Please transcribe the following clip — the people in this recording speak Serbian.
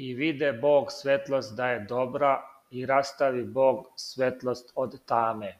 I vide Bog светлост da je dobra, i rastavi Bog светлост od tame.